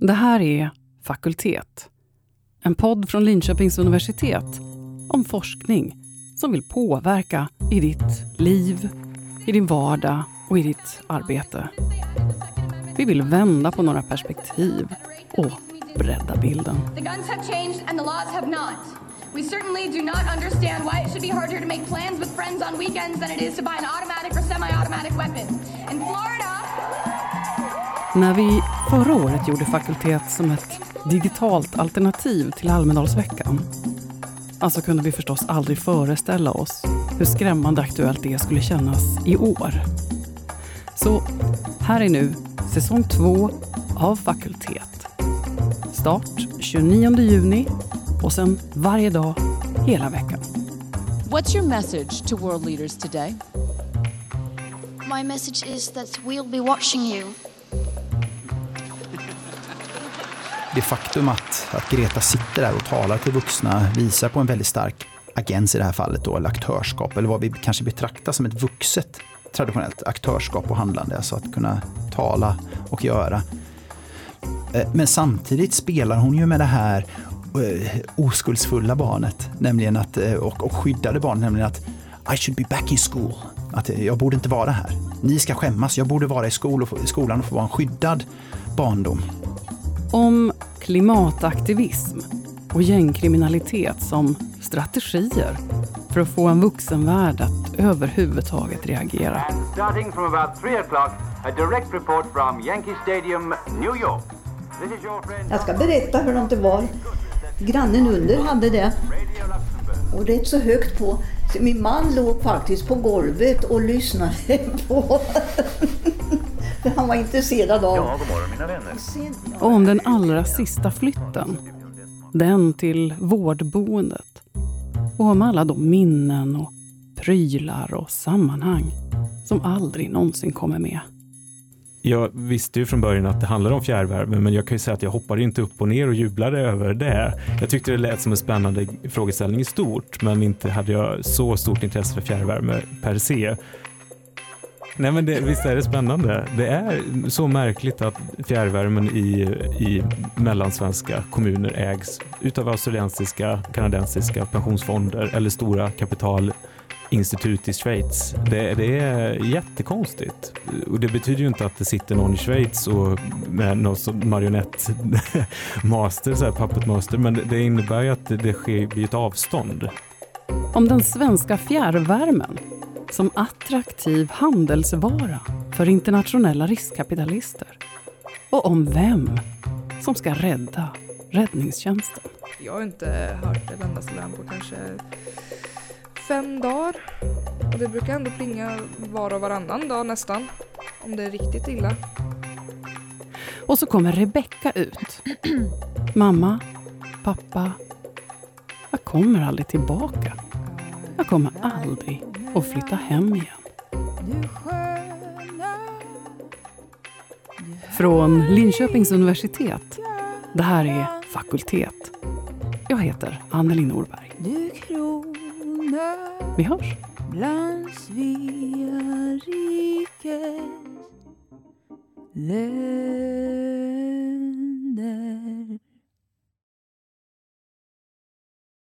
Det här är Fakultet. En podd från Linköpings universitet om forskning som vill påverka i ditt liv, i din vardag och i ditt arbete. Vi vill vända på några perspektiv och bredda bilden. The guns have changed and the laws have not. We certainly do not understand why it should be harder to make plans with friends on weekends than it is to buy an automatic or semi-automatic weapon. In Florida... När vi förra året gjorde fakultet som ett digitalt alternativ till Almedalsveckan alltså kunde vi förstås aldrig föreställa oss hur skrämmande aktuellt det skulle kännas i år. Så här är nu säsong två av Fakultet. Start 29 juni och sen varje dag hela veckan. What's your message to world leaders today? My message is that we'll be watching you. Det faktum att, att Greta sitter där och talar till vuxna visar på en väldigt stark agens i det här fallet, då, eller aktörskap, eller vad vi kanske betraktar som ett vuxet traditionellt aktörskap och handlande, alltså att kunna tala och göra. Eh, men samtidigt spelar hon ju med det här eh, oskuldsfulla barnet, nämligen att, eh, och, och skyddade barnet, nämligen att I should be back in school. Att jag borde inte vara här. Ni ska skämmas, jag borde vara i, skol och, i skolan och få vara en skyddad barndom. Om klimataktivism och gängkriminalitet som strategier för att få en vuxenvärld att överhuvudtaget reagera. And starting from about 3 o'clock, a direct report from Yankee Stadium, New York. This is your friend Jag ska berätta hur det var. Grannen under hade det. Och rätt så högt på. Så min man låg faktiskt på golvet och lyssnade på. Han var intresserad av... Ja, god morgon mina vänner. Om den allra sista flytten. Den till vårdboendet. Och om alla de minnen och prylar och sammanhang som aldrig någonsin kommer med. Jag visste ju från början att det handlade om fjärrvärme, men jag kan ju säga att jag hoppade inte upp och ner och jublade över det. Jag tyckte det lät som en spännande frågeställning i stort, men inte hade jag så stort intresse för fjärrvärme per se. Nej men det, visst är det spännande. Det är så märkligt att fjärrvärmen i, i mellansvenska kommuner ägs utav australiensiska, kanadensiska pensionsfonder eller stora kapitalinstitut i Schweiz. Det, det är jättekonstigt. Och det betyder ju inte att det sitter någon i Schweiz och med någon marionettmaster, så här men det, innebär ju att det, det sker blir ett avstånd. Om den svenska fjärrvärmen som attraktiv handelsvara för internationella riskkapitalister. Och om vem som ska rädda räddningstjänsten. Jag har inte hört ett endaste larm på kanske fem dagar. Och det brukar ändå plinga var och varannan dag nästan. Om det är riktigt illa. Och så kommer Rebecka ut. Mamma, pappa, jag kommer aldrig tillbaka. Jag kommer aldrig och flytta hem igen. Från Linköpings universitet. Det här är Fakultet. Jag heter Anneli Norberg. Vi hörs. bland Svea rikes